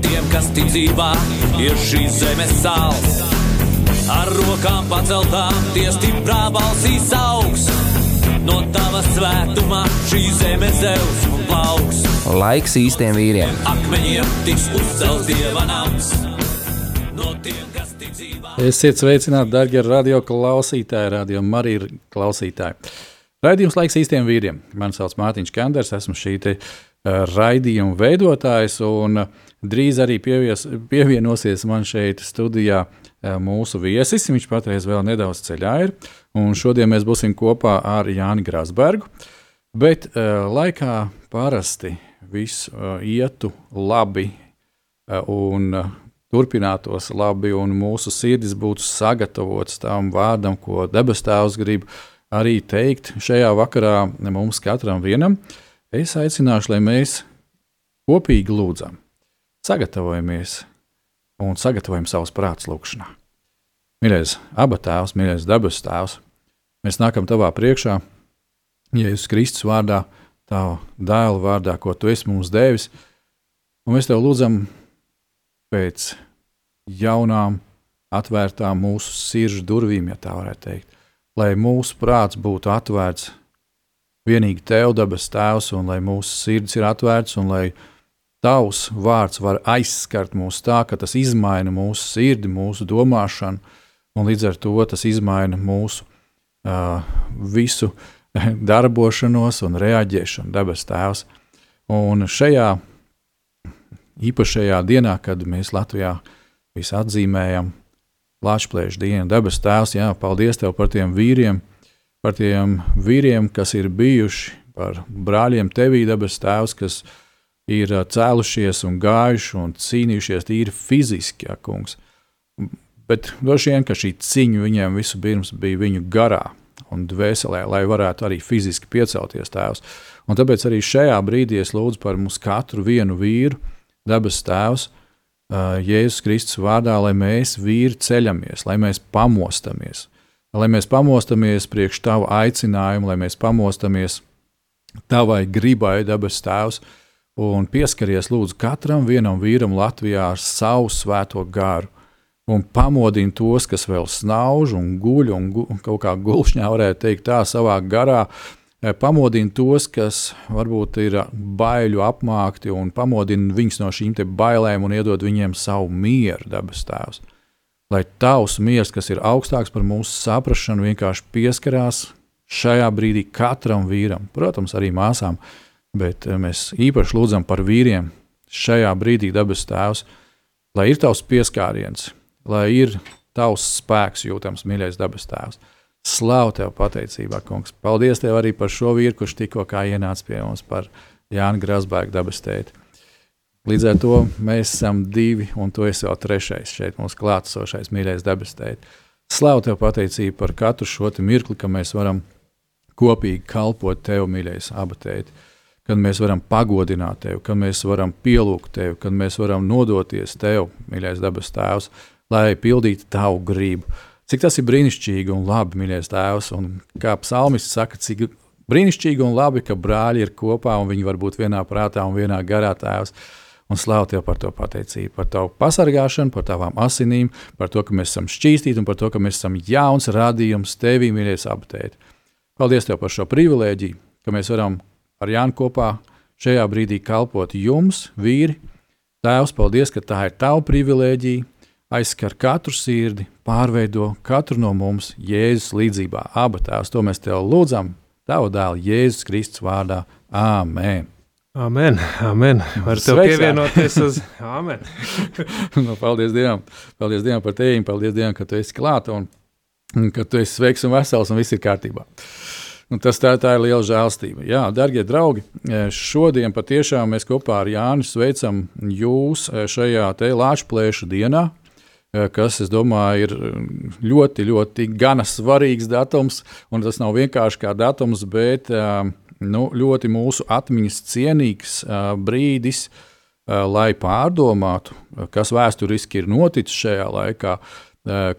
Tiem, kas ticībā ir šīs zemes sāls. Ar rokām paceltām, tie stiprā balsīs augs. No tava svētumā šī zeme zeus un plauks. Laiks īstiem vīriem. Akmeņiem tiks uzcelts dieva nams. No tiem, kas ticībā. Esiet sveicināti, darbie radio klausītāji, radio Marija klausītāji. Raidījums laiks īstiem vīriem. Mani sauc Mārtiņš Kanders, esmu šī te, uh, raidījuma veidotājs, un uh, drīz arī pievies, pievienosies man šeit studijā uh, mūsu viesis. Viņš patreiz vēl nedaudz ceļā ir, šodien mēs būsim kopā ar Jāni Grasbergu. Bet uh, laikā parasti viss uh, ietu labi un turpinātos labi, un mūsu sirdis būtu sagatavots tam vārdam, ko debes Tēvs grib arī teikt šajā vakarā mums katram vienam. Es aicināšu, lai mēs kopīgi lūdzam, sagatavojamies un sagatavojam savus prātus lūgšanā. Mīļais, abas tēvs, mīļais, dabas tēvs, mēs nākam tavā priekšā, Jēzus Kristus vārdā, tava dēla vārdā, ko tu esi mums devis, un mēs tev lūdzam pēc jaunām, atvērtām mūsu sirdžu durvīm, ja tā varētu teikt lai mūsu prāts būtu atvērts vienīgi Tev, dabas Tēvs, un lai mūsu sirds ir atvērts, un lai Tavs vārds var aizskart mūs tā, ka tas izmaina mūsu sirdi, mūsu domāšanu, un līdz ar to tas izmaina mūsu uh, visu darbošanos un reaģēšanu, dabas Tēvs. Un šajā īpašajā dienā, kad mēs Latvijā visu atzīmējam Latvijas diena, debes Tēvs, jā, paldies Tev par tiem vīriem, par tiem vīriem, kas ir bijuši, par brāļiem Tevī, debes Tēvs, kas ir cēlušies un gājuši un cīnījušies tīri fiziski, jā, kungs. Bet droši vien, ka šī cīņa viņiem visu pirms bija viņu garā un dvēselē, lai varētu arī fiziski piecelties Tēvs. Un tāpēc arī šajā brīdī es lūdzu par mums katru vienu vīru, debes Tēvs, Jēzus Kristus vārdā, lai mēs vīri ceļamies, lai mēs pamostamies, lai mēs pamostamies priekš tava aicinājuma, lai mēs pamostamies tavai gribai, debes Tēvs, un pieskaries lūdzu katram vienam vīram Latvijā ar savu svēto garu. Un pamodina tos, kas vēl snauž un guļ, un gu, kaut kā gulšņā varētu teikt, tā savā garā, uh, pamodina tos, kas varbūt ir baiļu apmākti, un pamodina viņus no šīm bailēm un iedod viņiem savu mieru, dabas tēvs. Lai tavs miers, kas ir augstāks par mūsu saprāšanu, vienkārši pieskarās šajā brīdī katram vīram, protams, arī māsām, bet mēs īpaši lūdzam par vīriem šajā brīdī, dabas tēvs, lai ir tavs pieskāriens, lai ir tavs spēks jūtams, mīļais dabas tēvs Slavu tev pateicībā, kungs. Paldies tev arī par šo vīru, kurš tikko ienāca pie mums, par Jānu Grasbēku dabas tēti. Līdz ar to mēs esam divi, un tu esi jau trešais šeit, mūsu klātesošais mīļais dabas tēti. Slavu tev pateicību par katru šo mirkli, ka mēs varam kopīgi kalpot tev, mīļais abatēti. Kad mēs varam pagodināt tevi, kad mēs varam pielūgt tevi, kad mēs varam nodoties tev, mīļais dabas tēvs, lai pildītu tavu gribu Cik tas ir brīnišķīgi un labi, mīļais tēvs. Un kā psalmists saka, cik brīnišķīgi un labi, ka brāļi ir kopā un viņi var būt vienā prātā un vienā garā tēvs. Un slāv tev par to pateicību, par tavu pasargāšanu, par tavām asinīm, par to, ka mēs esam šķīstīti un par to, ka mēs esam jauns radījums tevī, mīļais aptēt. Paldies tev par šo privilēģiju, ka mēs varam ar Jānu kopā šajā brīdī kalpot jums, vīri. Tēvs, paldies, ka tā ir tava privilēģija, aizskar katru sirdi, pārveido katru no mums Jēzus līdzjūtībā. Abas tās, to mēs tev lūdzam, Tava dēla Jēzus Kristus vārdā. Āmen! Amen, amen. Var Sveiks, pievienoties uz Amen. nu, paldies Dievam, paldies Dievam par tevi, paldies Dievam, ka tu esi klāt un ka tu esi sveiks un vesels un viss ir kārtībā. Un tas tā, tā ir liela žēlstība. Jā, darbie draugi, šodien patiešām mēs kopā ar Jānu sveicam jūs šajā Latvijas dienā, kas, es domāju, ir ļoti, ļoti gana svarīgs datums. Tas nav vienkārši kā datums, bet nu, ļoti mūsu atmiņas cienīgs brīdis, lai pārdomātu, kas vēsturiski ir noticis šajā laikā,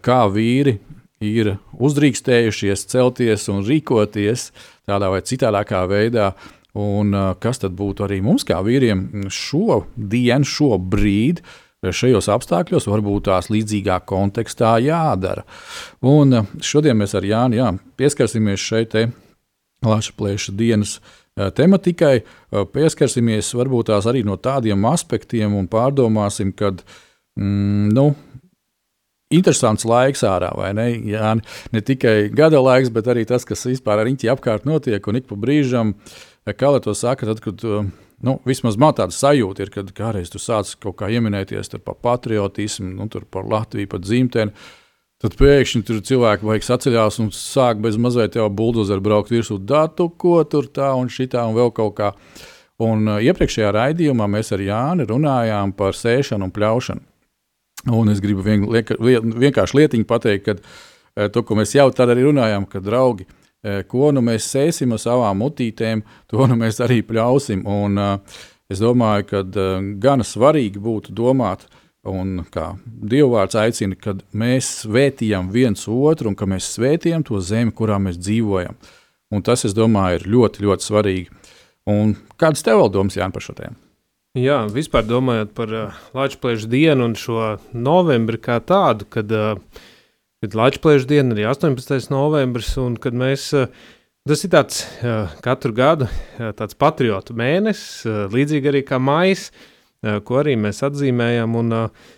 kā vīri ir uzdrīkstējušies celties un rīkoties tādā vai citādākā veidā. Un kas tad būtu arī mums, kā vīriem, šo dienu, šo brīdi, šajos apstākļos, varbūt tās līdzīgā kontekstā jādara. Un šodien mēs ar Jānu jā, pieskarsimies šai Latvijas dienas tematikai, pieskarsimies varbūt tās arī no tādiem aspektiem un pārdomāsim, kad mm, nu, interesants laiks ārā, vai ne? Jā, ne tikai gada laiks, bet arī tas, kas vispār ar riņķi apkārt notiek, un ik pa brīžam, kā lai to saka, tad, kad. Nu, vismaz man tāda sajūta ir, kad kādreiz tu sāc kaut kā ieminēties par patriotismu, nu, par Latviju, par dzimteni. Tad pēkšņi tur cilvēki vajag saceļās un sāk bez mazliet jau buldozeru braukt virsū datu, ko tur tā un šitā un vēl kaut kā. Un uh, iepriekšējā raidījumā mēs ar Jāni runājām par sēšanu un pļaušanu. Un es gribu vienkārši lietiņu pateikt, ka eh, to, ko mēs jau tādā arī runājām, ka draugi, eh, ko nu mēs sēsim ar savām mutītēm, to nu mēs arī pļausim. Un, uh, es domāju, ka gana svarīgi būtu domāt, un kā Dievvvārds aicina, kad mēs svētījam viens otru un ka mēs svētījam to zemi, kurā mēs dzīvojam. Un tas, es domāju, ir ļoti, ļoti svarīgi. Un kādas tev vēl domas, Jānis, par šo tēmu? Jā, vispār domājot par uh, Latvijas dienu un šo novembri kā tādu, kad, uh, kad Latvijas diena ir 18. novembris, un kad mēs, uh, tas ir tāds uh, katru gadu uh, tāds patriotu mēnesis, uh, līdzīgi arī kā maijs, uh, ko arī mēs atzīmējam. Un, uh,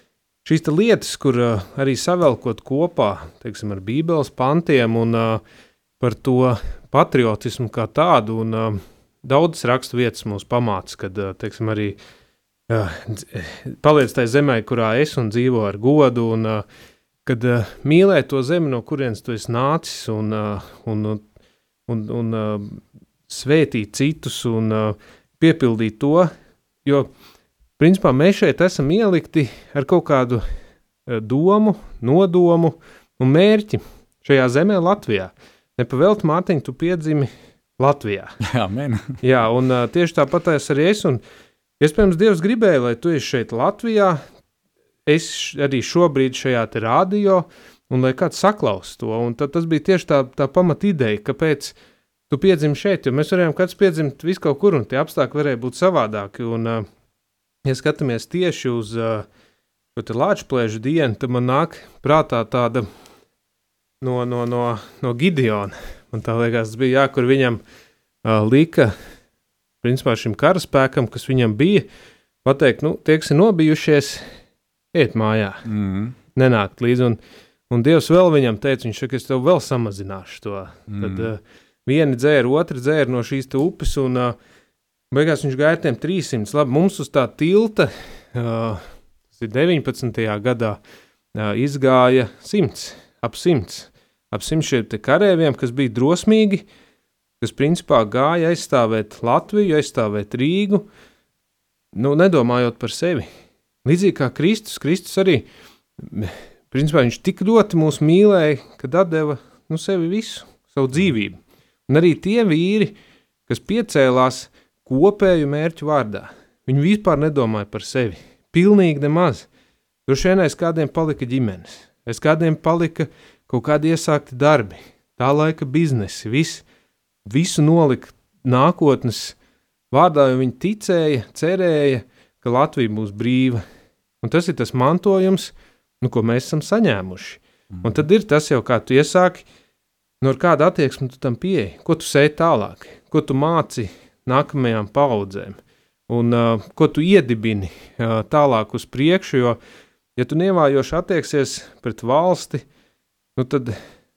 šīs lietas, kur uh, arī savelkot kopā teiksim, ar Bībeles pantiem un uh, par to patriotismu kā tādu. Un, uh, daudzas rakstu vietas mums pamāca, kad teiksim, arī uh, paliec tajā zemē, kurā es un dzīvo ar godu, un uh, kad uh, mīlē to zemi, no kurienes tu esi nācis, un, un, un, un uh, svētīt citus un piepildīt to, jo principā mēs šeit esam ielikti ar kaut kādu domu, nodomu un mērķi šajā zemē Latvijā. Nepavēlt Mārtiņu, tu piedzimi Latvijā. Jā. Jā un uh, tieši tāpat arī es. Iespējams, Dievs gribēja, lai tu esi šeit Latvijā, es arī šobrīd šajā radio, un lai kāds saklaus to. Un tad, tas bija tieši tā, tā pamat ideja, kāpēc tu piedzimi šeit, jo mēs varējām kāds piedzimt vis kaut kur, un tie apstākļi varēja būt savādāki. Un, uh, ja skatāmies tieši uz uh, šo lāčplēžu dienu, tad man nāk prātā tāda no, no, no, no Gideona Man tā liekas, tas bija jā, kur viņam uh, lika, principā šim karaspēkam, kas viņam bija, pateikt, nu, tie, kas ir nobijušies, iet mājā, mm. nenākt līdzi. Un, un Dievs vēl viņam teica, viņš saka, es tev vēl samazināšu to. Mm. Tad uh, vieni dzēra, otri dzēra no šīs upes, un uh, beigās viņš gāja tiem 300. Labi, mums uz tā tilta, uh, tas ir 19. gadā, uh, izgāja 100, ap 100 ap simt šiem karavīriem, kas bija drosmīgi, kas principā gāja aizstāvēt Latviju, aizstāvēt Rīgu, nu, nedomājot par sevi. Līdzīgi kā Kristus, Kristus arī, principā viņš tik ļoti mūs mīlēja, ka deva nu, sevi visu, savu dzīvību. Un arī tie vīri, kas piecēlās kopēju mērķu vārdā, viņi vispār nedomāja par sevi. Pilnīgi nemaz. Droši vien aiz kādiem palika ģimenes, aiz kādiem palika uh, kaut kādi iesākti darbi, tā laika biznesi, viss, visu nolika nākotnes vārdā, jo viņi ticēja, cerēja, ka Latvija būs brīva. Un tas ir tas mantojums, nu, ko mēs esam saņēmuši. Mm. Un tad ir tas jau, kā tu iesāki, no nu, kāda attieksme tu tam pieeji, ko tu sēji tālāk, ko tu māci nākamajām paudzēm, un uh, ko tu iedibini uh, tālāk uz priekšu, jo, ja tu nievājoši attieksies pret valsti, nu tad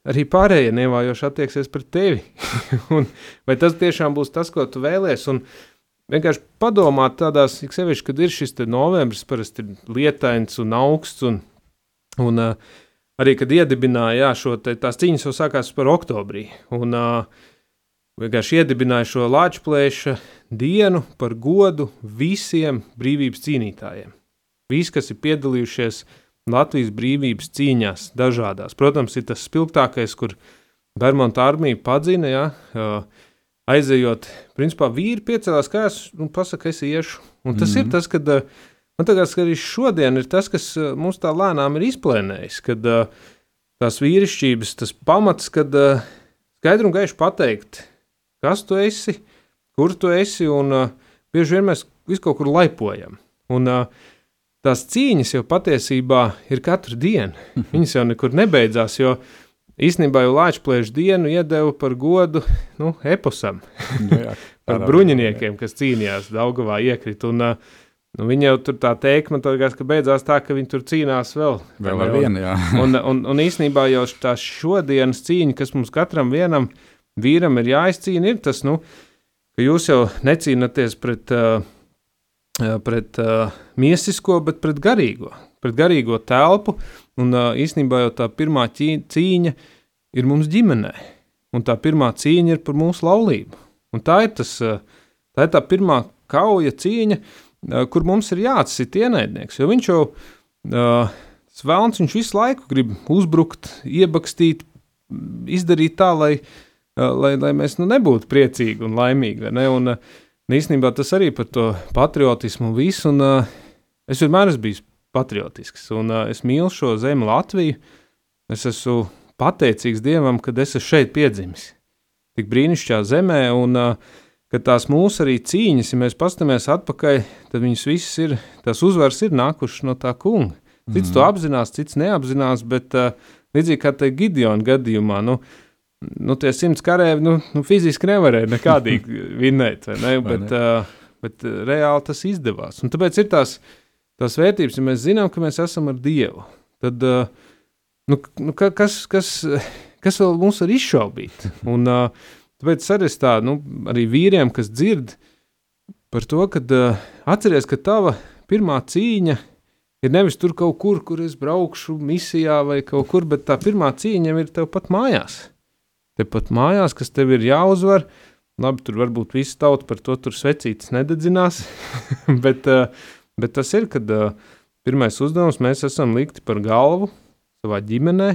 arī pārējie nevājoši attieksies pret tevi. vai tas tiešām būs tas, ko tu vēlēsies? Un vienkārši padomāt tādās, cik sevišķi, kad ir šis novembris, parasti ir lietains un augsts. Un, un uh, arī, kad iedibināja jā, šo te, tās cīņas, jau sākās par oktobrī. Un, uh, vienkārši iedibināja šo Latvijas dienu par godu visiem brīvības cīnītājiem. Visi, kas ir piedalījušies Latvijas brīvības cīņās, dažādās. Protams, ir tas spilgtākais, kur Bermuda armija padzina, ja, aizejot, principā vīri piecelās kājās un pasaka, es iešu. Un tas mm -hmm. ir tas, kad man tagad, ka arī šodien ir tas, kas mums tā lēnām ir izplēnējis, kad tās vīrišķības, tas pamats, kad skaidri un gaiši pateikt, kas tu esi, kur tu esi, un bieži vien mēs visu kaut kur laipojam. Un, uh, tās cīņas jau patiesībā ir katru dienu. Viņas jau nekur nebeidzās, jo īstenībā jau Latvijas dienu iedeva par godu nu, eposam. Nu jā, par bruņiniekiem, kas cīnījās Daugavā iekrit. Un, uh, Nu, viņa jau tur tā teikt, man liekas, ka beidzās tā, ka viņi tur cīnās vēl. Vēl ar vienu, jā. un, un, un īsnībā jau tā šodienas cīņa, kas mums katram vienam vīram ir jāizcīna, ir tas, nu, ka jūs jau necīnāties pret, uh, pret uh, miesisko, bet pret garīgo, pret garīgo telpu. Un uh, īstenībā jau tā pirmā cīņa ir mums ģimenē, un tā pirmā cīņa ir par mūsu laulību. Un tā ir, tas, tā ir tā pirmā kauja cīņa, kur mums ir jāatsit ienaidnieks, jo viņš jau uh, Svēlns viņš visu laiku grib uzbrukt, iebakstīt, izdarīt tā, lai uh, lai, lai mēs nu, nebūtu priecīgi un laimīgi. Ne? Un, īstenībā tas arī par to patriotismu visu. Un, es vienmēr esmu bijis patriotisks, un es mīlu šo zemi, Latviju. Es esmu pateicīgs Dievam, ka es esmu šeit piedzimis. Tik brīnišķīgā zemē, un ka tās mūsu arī cīņas, ja mēs paskatāmies atpakaļ, tad viņas visas ir, tās uzvaras ir nākušas no tā kunga. Cits mm. to apzinās, cits neapzinās, bet uh, līdzīgi kā te Gideona gadījumā, nu, uh, nu, tie simts karēvi nu, nu, fiziski nevarēja nekādīgi vinnēt, ne? bet, ne? Uh, bet reāli tas izdevās. Un tāpēc ir tās, tās vērtības, ja mēs zinām, ka mēs esam ar Dievu, tad uh, nu, nu, kas, kas, kas vēl mums var izšaubīt? Un, uh, tāpēc arī tā, nu, arī vīriem, kas dzird par to, ka uh, atceries, ka tava pirmā cīņa ir nevis tur kaut kur, kur es braukšu misijā vai kaut kur, bet tā pirmā cīņa ir tev pat mājās tepat mājās, kas tev ir jāuzvar. Labi, tur varbūt visi tauta par to tur svecītas nededzinās, bet, uh, bet tas ir, kad uh, pirmais uzdevums mēs esam likti par galvu savā ģimenē,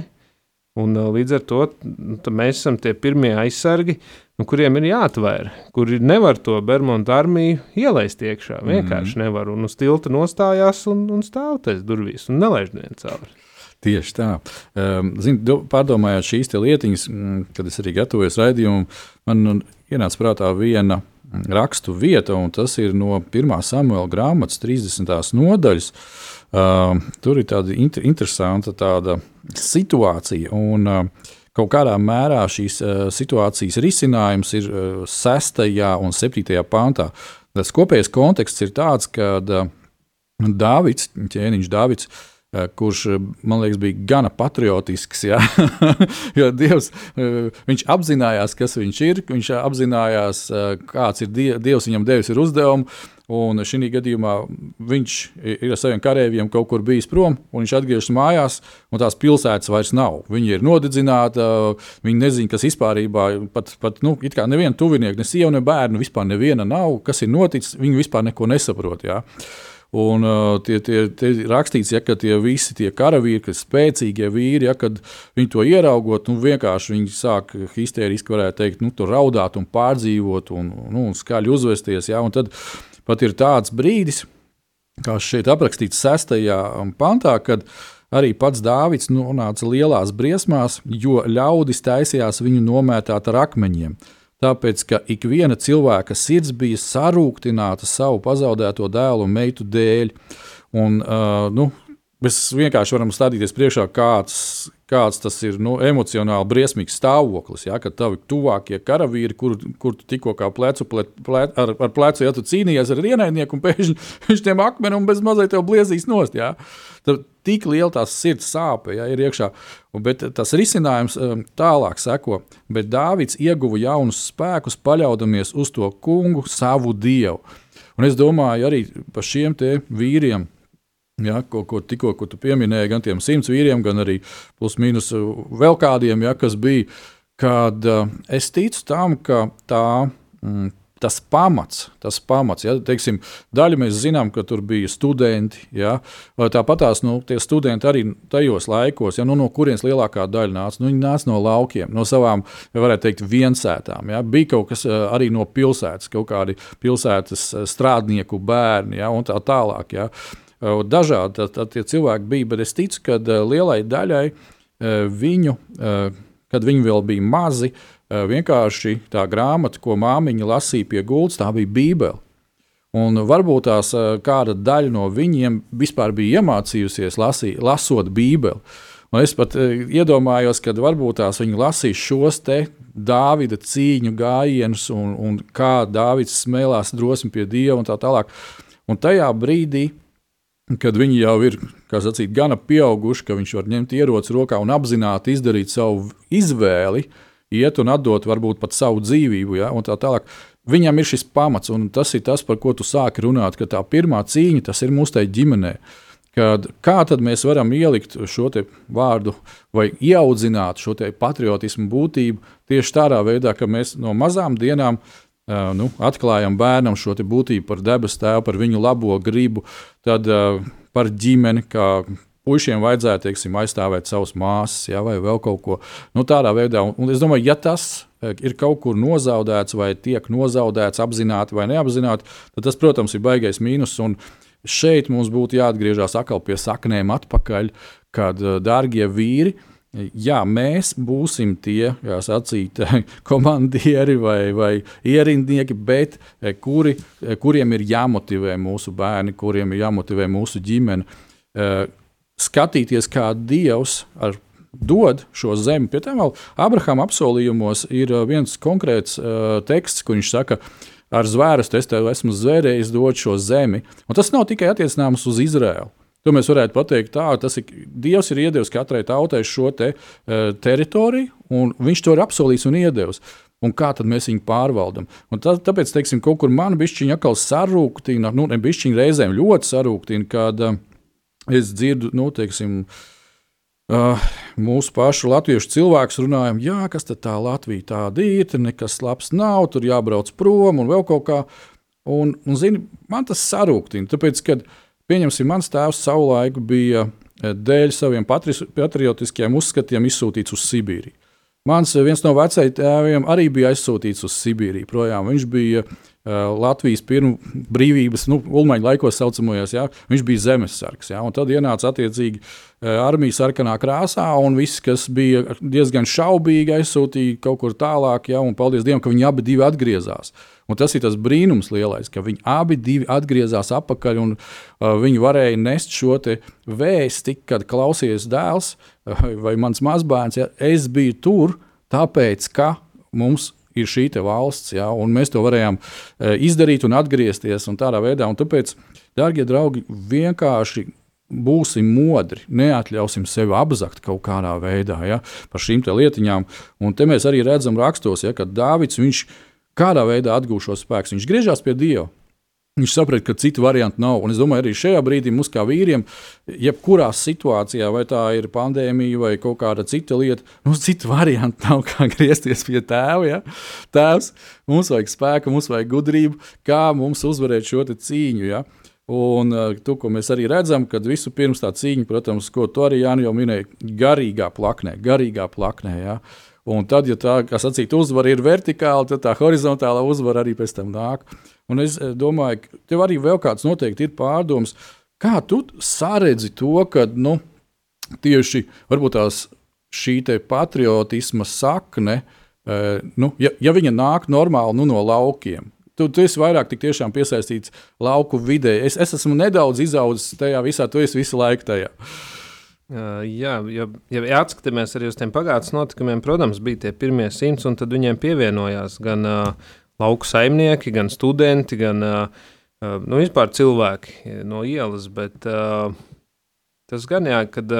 un uh, līdz ar to nu, mēs esam tie pirmie aizsargi, nu, kuriem ir jāatvēr, kuri nevar to Bermuda armiju ielaist iekšā, vienkārši mm. nevar, un uz tilta nostājās un, un stāv tais durvīs un nelaiž nevienu cauri. Tieši tā. Um, Zinu, pārdomājot šīs lietiņas, mm, kad es arī gatavojos raidījumam, man nu, ienāca prātā viena rakstu vieta, un tas ir no 1. samuēlā grāmatas 30. nodaļas. Uh, tur ir tāda inter interesanta tāda situācija, un uh, kaut kādā mērā šīs uh, situācijas risinājums ir uh, 6. un 7. pantā. Tas kopējais konteksts ir tāds, ka uh, Dāvids, ķēniņš Dāvids, uh, Eh, kurš, man liekas, bija gana patriotisks. Ja? jo Dievs eh, apzinājās, kas viņš ir, viņš apzinājās, kāds ir Dievs viņam devis uzdevumu. Un šī gadījumā viņš ir ar saviem karavīriem kaut kur bijis prom, un viņš atgriežas mājās, un tās pilsētas vairs nav. Viņi ir nodedzināti, viņi nezina, kas vispār ir. Pat, pat nu, neviena tuvinieka, ne sieva, ne bērnu vispār neviena nav. Kas ir noticis, viņi vispār neko nesaprot. Ja? Un uh, tie, tie, tie rakstīts, ja, ka tie visi tie karavīri, kas spēcīgie vīri, ja, kad viņi to ieraugot, nu, vienkārši viņi sāk histēriski, varētu teikt, nu, raudāt un pārdzīvot un, nu, un skaļi uzvesties. Ja, un tad pat ir tāds brīdis, kā šeit aprakstīts sestajā pantā, kad arī pats Dāvids nonāca lielās briesmās, jo ļaudis taisījās viņu nomētāt ar akmeņiem tāpēc ka ik viena cilvēka sirds bija sarūktināta savu pazaudēto dēlu un meitu dēļ. Un, uh, nu, Mēs vienkārši varam stādīties priekšā, kāds, kāds tas ir nu, emocionāli briesmīgs stāvoklis. Ja, kad tavi tuvākie karavīri, kur, kur tu tikko plecu, plec, plec, ar, ar plecu ja cīnījies ar ienaidnieku, un pēkšņi viņš tiem akmeņiem bez mazliet tev bliezīs nost. Ja. Tad tik liela tās sirds sāpe ja, ir iekšā. Bet tas risinājums um, tālāk seko. Bet Dāvids ieguva jaunus spēkus, paļaudamies uz to kungu, savu dievu. Un es domāju arī par šiem vīriem, Ja, ko, ko tikko ko tu pieminēji, gan tiem simts vīriem, gan arī plus mīnus vēl kādiem, ja, kas bija. kad uh, es ticu tam, ka tā. Mm, tas pamats, tas pamats. Ja, teiksim, daļu mēs zinām, ka tur bija studenti. Ja, tāpat tās nu, studenti arī tajos laikos, ja, nu, no kurienes lielākā daļa nāca. Nu, viņi nāca no laukiem, no savām, varētu teikt, viensētām. Ja. Bija kaut kas arī no pilsētas, kaut kādi pilsētas strādnieku bērni ja, un tā tālāk. Ja. Dažādi tie cilvēki bija, bet es ticu, ka lielai daļai viņu, kad viņi vēl bija mazi, uh, vienkārši tā grāmata, ko māmiņa lasīja pie gultas, tā bija Bībele. Un varbūt tās kāda daļa no viņiem vispār bija iemācījusies lasī, lasot Bībeli. Un es pat uh, iedomājos, ka varbūt tās viņi lasīs šos te Dāvida cīņu gājienus, un, un kā Dāvids smēlās drosmi pie Dieva un tā tālāk. Un tajā brīdī, kad viņi jau ir sacīt, gana pieauguši, ka viņš var ņemt ieroci rokā un apzināti izdarīt savu izvēli, iet un atdot varbūt pat savu dzīvību, ja, tā tālāk. Viņam ir šis pamats, un tas ir tas, par ko tu sāki runāt, ka tā pirmā cīņa tas ir mūsu ģimenē. Kad, kā tad mēs varam ielikt šo vārdu vai ieaudzināt šo patriotismu būtību tieši tādā veidā, ka mēs no mazām dienām uh, nu, atklājam bērnam šo būtību par debesu tēvu, par viņu labo gribu, tad uh, par ģimeni, kā puišiem vajadzētu teiksim, aizstāvēt savas māsas, ja, vai vēl kaut ko nu, tādā veidā. Un, es domāju, ja tas ir kaut kur nozaudēts, vai tiek nozaudēts apzināti vai neapzināti, tad tas, protams, ir baisais mīnus. Un šeit mums būtu jāatgriežas atkal pie saknēm, atpakaļ, kad, dārgie vīri, Jā, mēs būsim tie, kā sacīt, komandieri vai, vai ierindnieki, bet e, kuri, kuriem ir jāmotivē mūsu bērni, kuriem ir jāmotivē mūsu ģimene skatīties, kā Dievs ar dod šo zemi. Pie tam vēl Abrahama apsolījumos ir viens konkrēts uh, teksts, kur viņš saka, ar zvērstu es tev esmu zvērējis dot šo zemi. Un tas nav tikai attiecināms uz Izraēlu. To mēs varētu pateikt tā, tas ir Dievs ir iedevis katrai tautai šo te, uh, teritoriju, un viņš to ir apsolījis un iedevis. Un kā tad mēs viņu pārvaldam? Un tā, tāpēc, teiksim, kaut kur man bišķiņa atkal sarūktina, nu, ne bišķiņa reizēm ļoti sarūktina, kad uh, es dzirdu, nu, teiksim, Uh, mūsu pašu latviešu cilvēks runājam, jā, kas tā Latvija tāda ir, tur nekas labs nav, tur jābrauc prom un vēl kaut kā. Un, un zini, man tas sarūktina, tāpēc, kad, pieņemsim, mans tēvs savulaik bija eh, dēļ saviem patriotiskiem uzskatiem izsūtīts uz Sibīriju. Mans viens no vecajiem tēviem arī bija aizsūtīts uz Sibīriju projām. Viņš bija Latvijas pirmā brīvības, nu, ulmaņa laikos saucamajos, jā, viņš bija zemesargs. Jā, tad ienāca attiecīgi eh, armija sarkanā krāsā, un viss, kas bija diezgan šaubīgi, aizsūtīja kaut kur tālāk, un paldies Dievam, ka viņi abi atgriezās. Un tas ir tas brīnums lielais, ka viņi abi atgriezās atpakaļ, un uh, viņi varēja nest šo vēsti, kad klausies dēls uh, vai mans mazbērns. Ja, es biju tur, tāpēc, ka mums ir šī valsts, ja, mēs to varējām e, izdarīt un atgriezties un tādā veidā. Un tāpēc, darbie draugi, vienkārši būsim modri, neatļausim sevi apzakt kaut kādā veidā ja, par šīm lietiņām. Un te mēs arī redzam rakstos, ja, ka Dāvids viņš kādā veidā atgūst šo spēku. Viņš griežas pie Dieva. Viņš saprot, ka citu variantu nav. Un es domāju, arī šajā brīdī mums, kā vīriem, jebkurā situācijā, vai tā ir pandēmija vai kaut kāda cita lieta, mums citu variantu nav kā griezties pie tēva. Ja? Tēvs, mums vajag spēku, mums vajag gudrību, kā mums uzvarēt šo cīņu. Ja? Un uh, to, ko mēs arī redzam, kad visu pirms tā cīņa, protams, ko tu arī Jānis jau minēja, garīgā plaknē, garīgā plaknē. Ja? Un tad, ja tā, kā sacīt, uzvara ir vertikāla, tad tā horizontālā uzvara arī pēc tam nāk. Un es eh, domāju, ka tev arī vēl kāds noteikti ir pārdoms, kā tu saredzi to, ka nu, tieši tās, šī patriotisma sakne, eh, nu, ja, ja viņa nāk normāli nu, no laukiem, tu, tu esi vairāk piesaistīts lauku vidē. Es, es esmu nedaudz izaudzis tajā visā, tu esi visu laiku tajā. Jā, ja, ja atskatāmies arī uz tiem pagātnes notikumiem, protams, bija tie pirmie simts, un tad viņiem pievienojās gan uh, lauku saimnieki, gan studenti, gan nu, vispār cilvēki no ielas. Bet tas gan jā, kad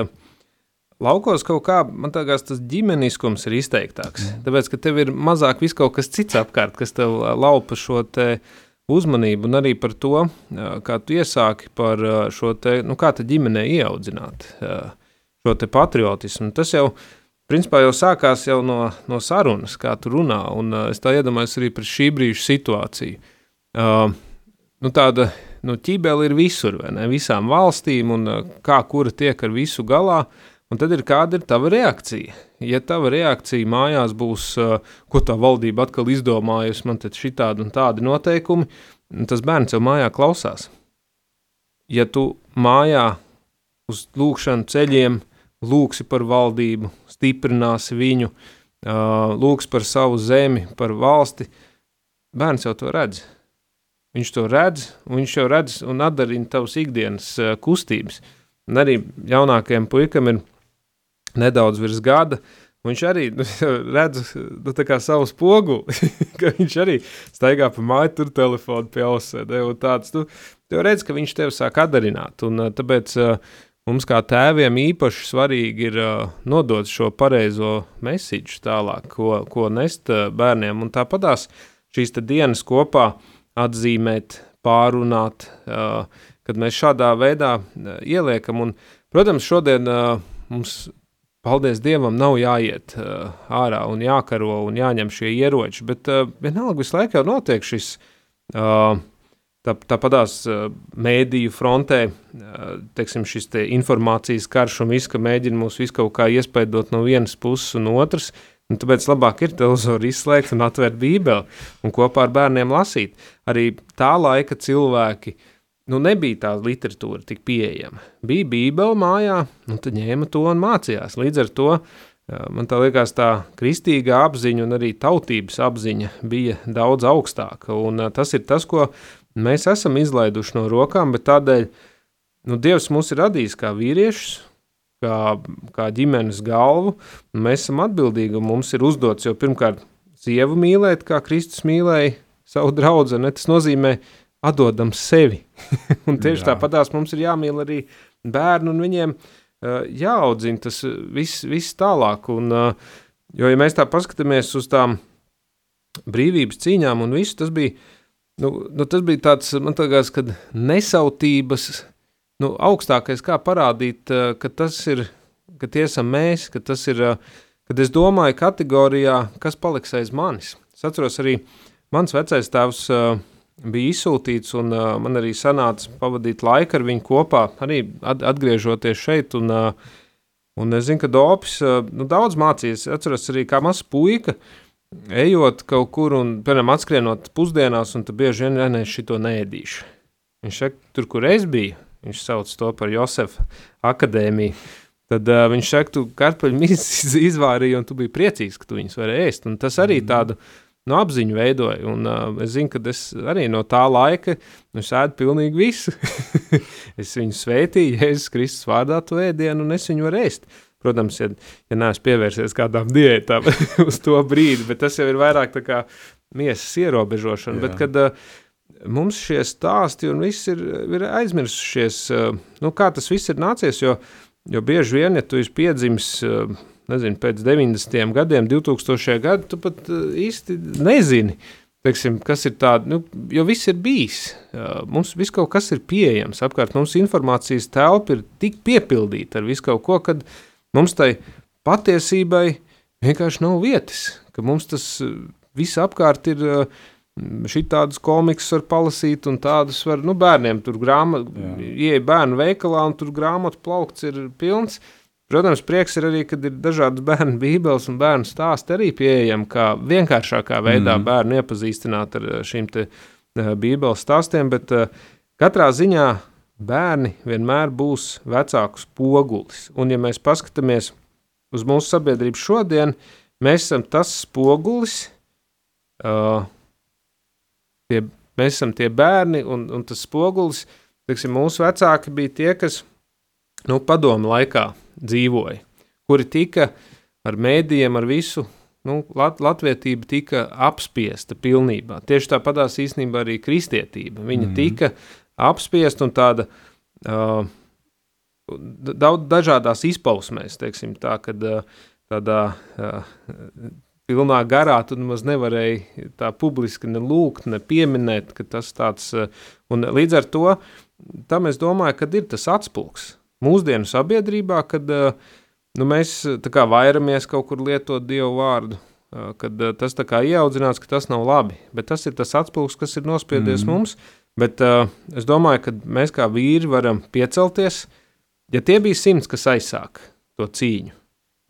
laukos kaut kā, man liekas, tas ģimeniskums ir izteiktāks. Tāpēc, ka tev ir mazāk vis kaut kas cits apkārt, kas tev laupa šo te uzmanību, un arī par to, kā tu iesāki par šo te, nu, kā te ģimenē ieaudzināt šo te patriotismu. Tas jau principā jau sākās jau no, no sarunas, kā tu runā, un uh, es tā iedomājos arī par šī brīža situāciju. Uh, nu, tāda nu, ķībele ir visur, vai ne? Visām valstīm, un uh, kā kura tiek ar visu galā, un tad ir kāda ir tava reakcija. Ja tava reakcija mājās būs, uh, ko tā valdība atkal izdomājusi, man te šitādi un tādi noteikumi, tas bērns jau mājā klausās. Ja tu mājā uz lūkšanu ceļiem lūksi par valdību, stiprināsi viņu, lūgs par savu zemi, par valsti, bērns jau to redz. Viņš to redz, un viņš jau redz un atdarina tavas ikdienas kustības. Un arī jaunākajam puikam ir nedaudz virs gada, Viņš arī nu, redz nu, savu spoguli, ka viņš arī staigā pa māju, tur telefonu pie ausēm. Tu, tu redz, ka viņš tevi sāk atdarināt. Un, tāpēc Mums kā tēviem īpaši svarīgi ir uh, nodot šo pareizo mēsīču tālāk, ko, ko nest uh, bērniem. Un tāpatās šīs dienas kopā atzīmēt, pārunāt, uh, kad mēs šādā veidā uh, ieliekam. Un, protams, šodien uh, mums, paldies Dievam, nav jāiet uh, ārā un jākaro un jāņem šie ieroči, bet uh, vienalga visu laiku jau notiek šis. Uh, tāpatās uh, mēdīju frontē, uh, teiksim, šis te informācijas karš un viss, ka mēģina mūs visu kaut kā iespaidot no vienas puses un otras, un tāpēc labāk ir televizoru izslēgt un atvērt bībeli un kopā ar bērniem lasīt. Arī tā laika cilvēki, nu nebija tā literatūra tik pieejama. Bija bībele mājā, un tad ņēma to un mācījās. Līdz ar to uh, man tā liekas tā kristīgā apziņa un arī tautības apziņa bija daudz augstāka, un tas ir tas, ko Mēs esam izlaiduši no rokām, bet tādēļ nu, Dievs mūs ir radījis kā vīriešus, kā, kā ģimenes galvu. Mēs esam atbildīgi un mums ir uzdots jau pirmkārt sievu mīlēt, kā Kristus mīlēja savu draugu. Tas nozīmē, atdodam sevi. un tieši tāpatās mums ir jāmīl arī bērnu un viņiem uh, jāaudzina tas viss, viss tālāk. Un, uh, jo, ja mēs tā paskatāmies uz tām brīvības cīņām un visu, tas bija Nu, nu tas bija tāds, man liekas, kad nesautības, nu, augstākais, kā parādīt, eh, ka tas ir, ka tie esam mēs, ka tas ir, eh, kad es domāju kategorijā, kas paliks aiz manis. Es atceros arī, mans vecais tēvs uh, bija izsūtīts, un man arī sanāca pavadīt laiku ar viņu kopā, arī atgriežoties šeit, un, un es zinu, ka Dobis nu, daudz mācījās, atceros arī kā mazs puika, uh, ejot kaut kur un, piemēram, atskrienot pusdienās, un tu bieži vien nē, šito neēdīšu. Viņš saka, tur, kur es biju, viņš sauc to par Josefa akadēmiju, tad uh, viņš saka, tu kartupeļu mizas izvārīji, un tu biji priecīgs, ka tu viņus vari ēst, un tas arī mm. tādu, no apziņu veidoja, un uh, es zinu, ka es arī no tā laika, nu, es ēdu pilnīgi visu. es viņu sveitīju, Jēzus Kristus vārdā to ēdienu, un es viņu varu ēst. Protams, ja, ja neesmu pievērsies kādām diētām uz to brīdi, bet tas jau ir vairāk tā kā miesas ierobežošana. Jā. Bet, kad uh, mums šie stāsti un viss ir, ir aizmirsušies, uh, nu, kā tas viss ir nācies, jo, jo bieži vien, ja tu esi piedzimis, uh, nezinu, pēc 90. gadiem, 2000. gadu, tu pat īsti nezini, teiksim, kas ir tāds, nu, jo viss ir bijis. Mums viss kaut kas ir pieejams apkārt, mums informācijas telpa ir tik piepildīta ar visu kaut ko, kad, uh, Mums tai patiesībai vienkārši nav vietas, ka mums tas eh, viss apkārt ir. Eh, Šitādus komiksus var palasīt, un tādus var, nu, bērniem tur ieeja bērnu veikalā, un tur grāmatu plaukts ir pilns. Protams, prieks ir arī, kad ir dažādas bērnu bībeles un bērnu stāsti arī pieejami, kā vienkāršākā veidā mm. bērnu iepazīstināt ar eh, šīm bībeles stāstiem, bet katrā ziņā bērni vienmēr būs vecāku spogulis. Un, ja mēs paskatāmies uz mūsu sabiedrību šodien, mēs esam tas spogulis, uh, tie, mēs esam tie bērni, un, un tas spogulis, teiksim, mūsu vecāki bija tie, kas nu, padomu laikā dzīvoja, kuri tika ar mēdījiem, ar visu. Nu, lat, latvietība tika apspiesta pilnībā. Tieši tāpatās īstenībā arī kristietība. Viņa mm. tika apspiest un tāda uh, daudz dažādās izpausmēs, teiksim tā, kad uh, tādā uh, pilnā garā tu nemaz nevarēji tā publiski ne lūgt, ne pieminēt, ka tas tāds, uh, un līdz ar to tam es domāju, kad ir tas atspulks mūsdienu sabiedrībā, kad uh, nu, mēs tā kā vairamies kaut kur lietot Dievu vārdu, uh, kad uh, tas tā kā ieaudzināts, ka tas nav labi, bet tas ir tas atspūgs, kas ir nospiedies mm. mums, bet uh, es domāju, ka mēs kā vīri varam piecelties, ja tie bija simts, kas aizsāk to cīņu,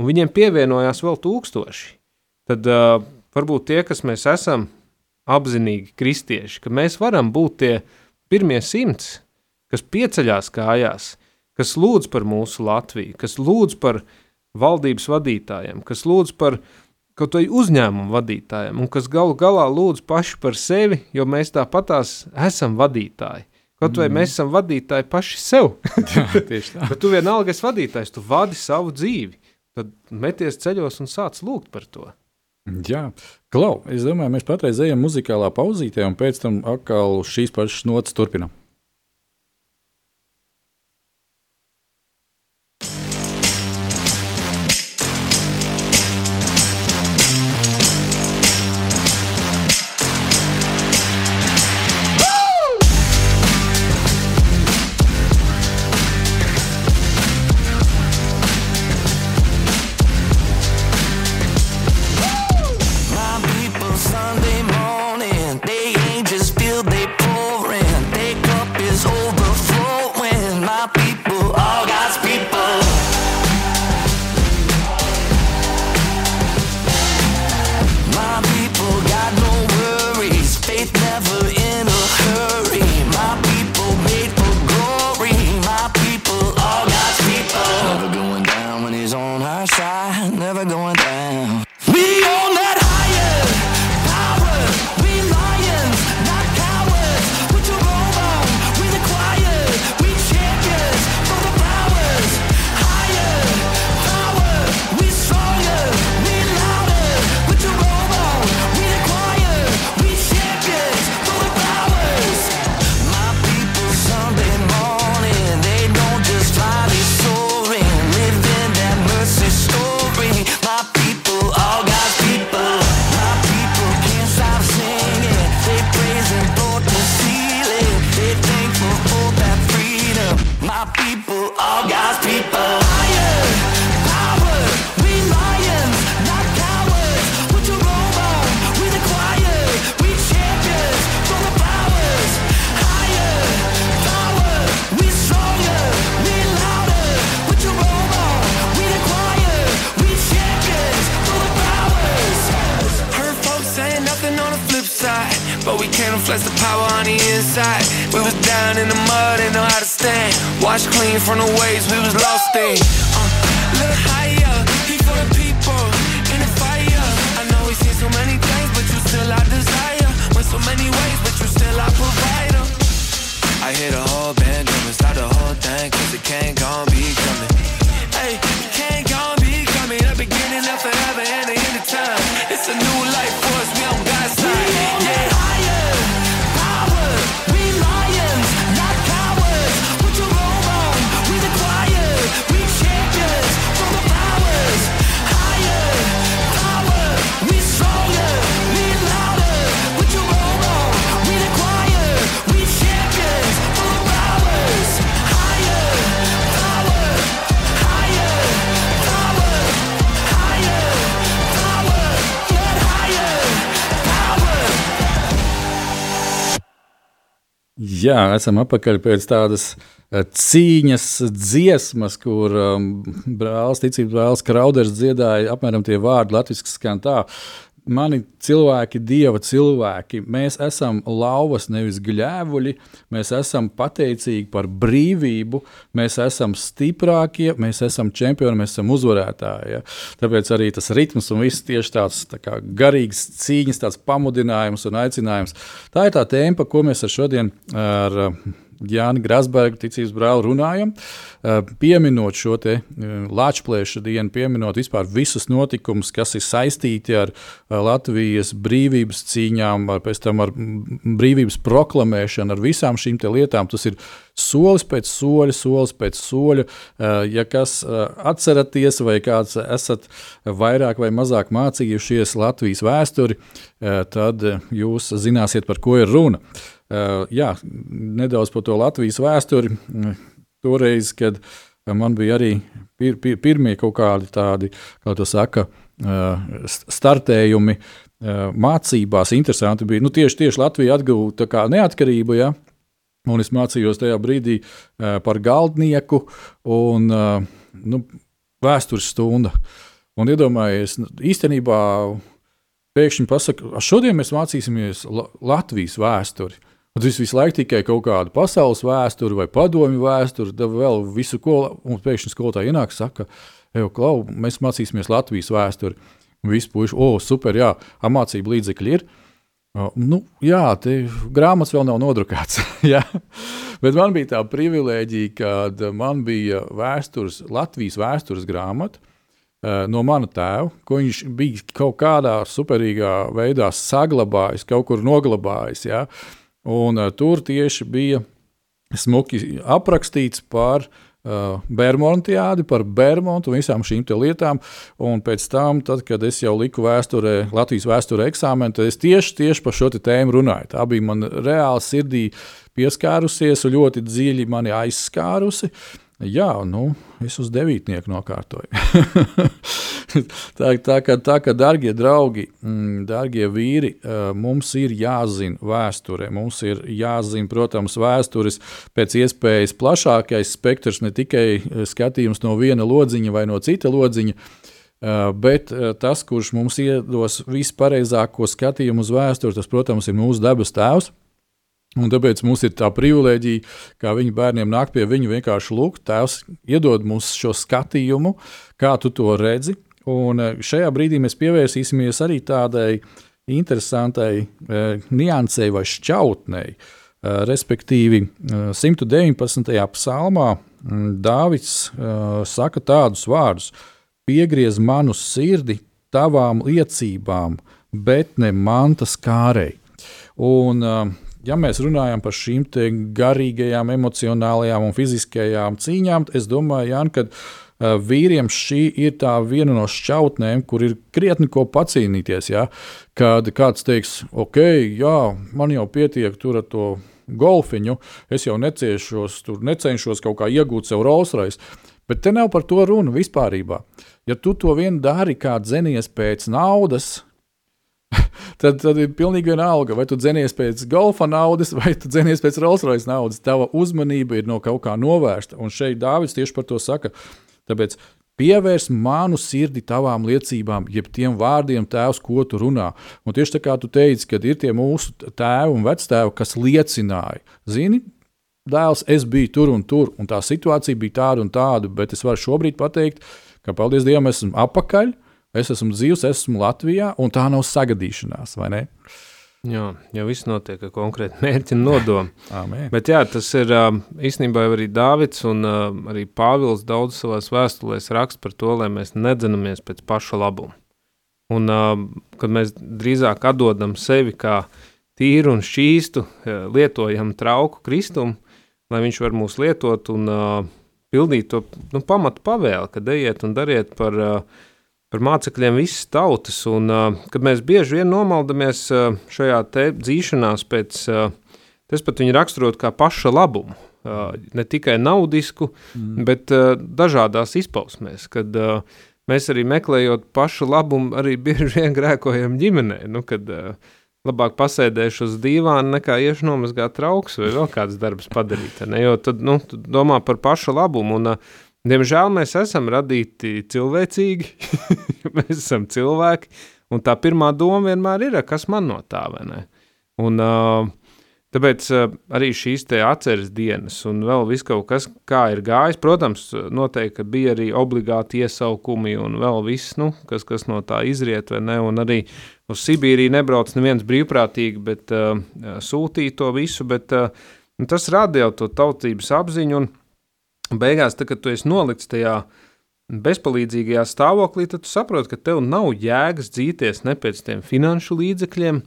un viņiem pievienojās vēl tūkstoši, tad uh, varbūt tie, kas mēs esam apzinīgi kristieši, ka mēs varam būt tie pirmie simts, kas pieceļās kājās, kas lūdz par mūsu Latviju, kas lūdz par valdības vadītājiem, kas lūdz par kaut vai uzņēmumu vadītājiem, un kas galu galā lūdz paši par sevi, jo mēs tāpatās esam vadītāji. Kaut vai mm. mēs esam vadītāji paši sev. Jā, tieši tā. Bet tu vienalga esi vadītājs, tu vadi savu dzīvi. Tad meties ceļos un sāc lūgt par to. Jā, Klau, es domāju, mēs patreiz ejam muzikālā pauzītē, un pēc tam atkal šīs pašas nots turpinām. Clean from the waves we was lost in. Uh, little higher, he for the people in the fire. I know we seen so many things, but you still our desire. Went so many ways, but you still our provider. I hear the whole band drumming, start the whole thing, cause it can't gon' Jā, esam atpakaļ pēc tādas eh, cīņas dziesmas, kur um, brālis, ticības brālis Krauders dziedāja apmēram tie vārdi latviešu skan tā. Mani cilvēki, dieva cilvēki, mēs esam lauvas, nevis gļēvuļi. Mēs esam pateicīgi par brīvību, mēs esam stiprākie, mēs esam čempioni, mēs esam uzvarētāji. Ja? Tāpēc arī tas ritms un viss tieši tāds tā kā garīgs cīņas, tāds pamudinājums un aicinājums. Tā ir tā tēma, ko mēs ar šodien ar uh, Jāni Grasbergu, ticības brāli, runājam. Uh, Pieminot šo te uh, Latvijas dienu, pieminot vispār visus notikumus, kas ir saistīti ar uh, Latvijas brīvības cīņām, ar, pēc tam ar brīvības proklamēšanu, ar visām šīm lietām. Tas ir solis pēc soļa, solis pēc soļa. Ja kas atceraties, vai kāds esat vairāk vai mazāk mācījušies Latvijas vēsturi, tad jūs zināsiet, par ko ir runa. Uh, jā, nedaudz par to Latvijas vēsturi. Uh, Toreiz, kad man bija arī pir, pir, pirmie kaut kādi tādi, kā to saka, st- startējumi mācībās. Interesanti bija, nu, tieši, tieši Latvija atguva neatkarību, ja, un es mācījos tajā brīdī par galdnieku un nu, vēstures stunda. Un iedomājies, nu, īstenībā pēkšņi pasakā, šodien mēs mācīsimies La Latvijas vēsturi. Un tas visu laiku tikai kaut kāda pasaules vēsture vai padomju vēsture, tad vēl visu, ko mums pēkšņi skolotāji ienāk, saka, ej, klau, mēs mācīsimies Latvijas vēsturi. Un visi puiši, o, super, jā, amācību līdzekļi ir. O, Nu, jā, grāmatas vēl nav nodrukāts. jā. Bet man bija tā privilēģija, kad man bija vēstures, Latvijas vēstures grāmata eh, no mana tēva, ko viņš bija kaut kādā superīgā veidā saglabājis, kaut kur noglabājis. Ja? Un uh, tur tieši bija smuki aprakstīts par uh, Bermontiādi, par Bermontu un visām šīm lietām. Un pēc tam, tad, kad es jau liku vēsturē, Latvijas vēsturē eksāmenu, tad es tieši, tieši par šo tēmu runāju. Tā bija man reāli sirdī pieskārusies un ļoti dziļi mani aizskārusi. Jā, nu, es uz devītnieku nokārtoju. tā, tā, kā, tā kā, darbie draugi, mm, darbie vīri, mums ir jāzina vēsture. Mums ir jāzina, protams, vēstures pēc iespējas plašākais spektrs, ne tikai skatījums no viena lodziņa vai no cita lodziņa. Bet tas, kurš mums iedos vispareizāko skatījumu uz vēsturi, tas, protams, ir mūsu dabas tēvs. Un tāpēc mums ir tā privilēģija, kā viņa bērniem nāk pie viņa vienkārši lūgt, Tēvs, iedod mums šo skatījumu, kā tu to redzi. Un eh, šajā brīdī mēs pievērsīsimies arī tādai interesantai eh, niansei vai šķautnei. Eh, respektīvi, eh, 119. psalmā Dāvids eh, saka tādus vārdus: Piegriez manu sirdi tavām liecībām, bet ne mantas kārei. Un, uh, ja mēs runājam par šīm garīgajām, emocionālajām un fiziskajām cīņām, es domāju, Jāni, ka uh, vīriem šī ir tā viena no šķautnēm, kur ir krietni ko pacīnīties. Ja? Kad kāds teiks, ok, jā, man jau pietiek tur ar to golfiņu, es jau neciešos, tur necenšos kaut kā iegūt sev Rolls-Royce. Bet te nav par to runa vispār. Ja tu to vien dari kā dzenies pēc naudas, tad, tad ir pilnīgi vienalga, vai tu dzenies pēc golfa naudas, vai tu dzenies pēc Rolls-Royce naudas. Tava uzmanība ir no kaut kā novērsta. Un šeit Dārvids tieši par to saka. Tāpēc pievērs manu sirdi tavām liecībām, jeb tiem vārdiem, tēvs, ko tu runā. Un tieši tā kā tu teici, kad ir tie mūsu tēvi un vectēvi, kas liecināja, zini, dēls, es biju tur un tur, un tā situācija bija tāda un tāda, bet es varu šobrīd pateikt, ka, paldies Dievam, esmu apakaļ, es esmu dzīvs, esmu Latvijā, un tā nav sagadīšanās, vai ne? Jā, jau viss notiek ar konkrētu mērķi un nodomu. Bet jā, tas ir īstenībā arī Dāvids un arī Pāvils daudz savās vēstulēs raksta par to, lai mēs nedzinamies pēc paša labuma. Un kad mēs drīzāk atdodam sevi kā tīru un šķīstu, lietojam trauku kristumu, lai viņš var mūs lietot un pildīt to nu, pamatu pavēli, kad ejiet un dariet par ā, par mācekļiem visas tautas. Un, kad mēs bieži vien nomaldamies šajā dzīšanās pēc, tas pat viņu raksturot kā paša labumu, ne tikai naudisku, mm. bet dažādās izpausmēs, kad mēs arī meklējot pašu labumu, arī bieži vien grēkojam ģimenē, nu, kad labāk pasēdēšu uz dīvāna nekā iešu nomazgāt trauks vai vēl kāds darbs padarīt, ne? jo tad, nu, tu domā par pašu labumu un uh, Diemžēl mēs esam radīti cilvēcīgi, mēs esam cilvēki, un tā pirmā doma vienmēr ir, kas man no tā, vai ne? Un tāpēc arī šīs atceres dienas un vēl viss kaut kas, kā ir gājis, protams, noteikti bija arī obligāti iesaukumi un vēl viss, nu, kas, kas no tā izriet, vai ne, un arī uz Sibīriju nebrauc neviens brīvprātīgi, bet uh, sūtīja to visu, bet uh, tas rada jau to tautības apziņu un beigās, tad, kad tu esi nolikts tajā bezpalīdzīgajā stāvoklī, tad tu saproti, ka tev nav jēgas dzīties ne pēc tiem finanšu līdzekļiem,